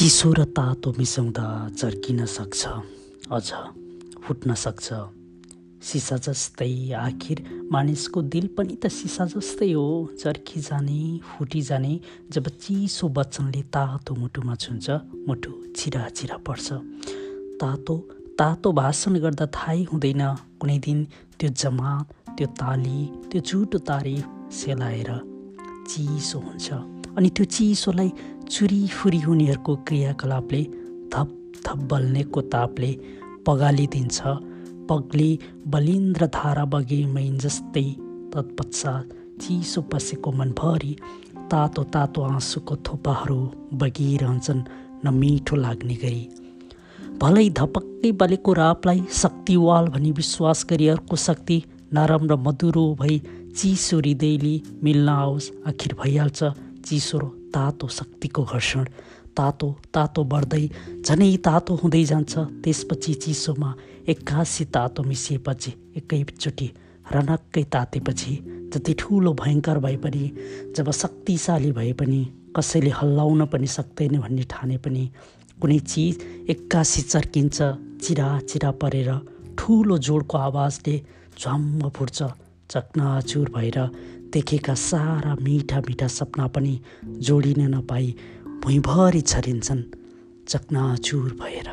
चिसो र तातो मिसाउँदा चर्किन सक्छ। अझ फुट्न सक्छ। सिसा जस्तै आखिर मानिसको दिल पनि त सिसा जस्तै हो। चर्की जाने फुटी जाने जब चिसो वचनले तातो मुटुमा छुन्छ मुटु चिरा चिरा पर्छ। तातो तातो भाषण गर्दा थाहै हुँदैन। कुनै दिन त्यो जमात त्यो ताली त्यो झुटो तारिफ सेलाएर चिसो हुन्छ। अनि त्यो चिसोलाई चुरीफुरी हुनेहरूको क्रियाकलापले थप थप बल्नेको तापले पगालिदिन्छ पग्ली बलिन्द्र धारा बगे मैन जस्तै तत्पश्चात चिसो पसेको मनभरि तातो तातो आँसुको थोपाहरू बगिरहन्छन् नमिठो लाग्ने गरी। भलै धपक्कै बलेको रापलाई शक्तिवाल भनी विश्वास गरी अर्को शक्ति नरम र मधुरो भई चिसो हृदयले मिल्न आओस् आखिर भइहाल्छ। चिसो तातो शक्तिको घर्षण। तातो तातो बढ्दै झनै तातो हुँदै जान्छ। त्यसपछि चिसोमा एक्कासी तातो मिसिएपछि एकैचोटि रनक्कै तातेपछि जति ठुलो भयङ्कर भए पनि जब शक्तिशाली भए पनि कसैले हल्लाउन पनि सक्दैन भन्ने ठाने पनि कुनै चिज एक्कासी चर्किन्छ चिरा चिरा परेर ठुलो जोडको आवाजले झम्म फुट्छ चकनाचुर भएर देखेका सारा मिठा मिठा सपना पनि जोडिन नपाई भुइँभरि छरिन्छन्। चकनाचुर भएर।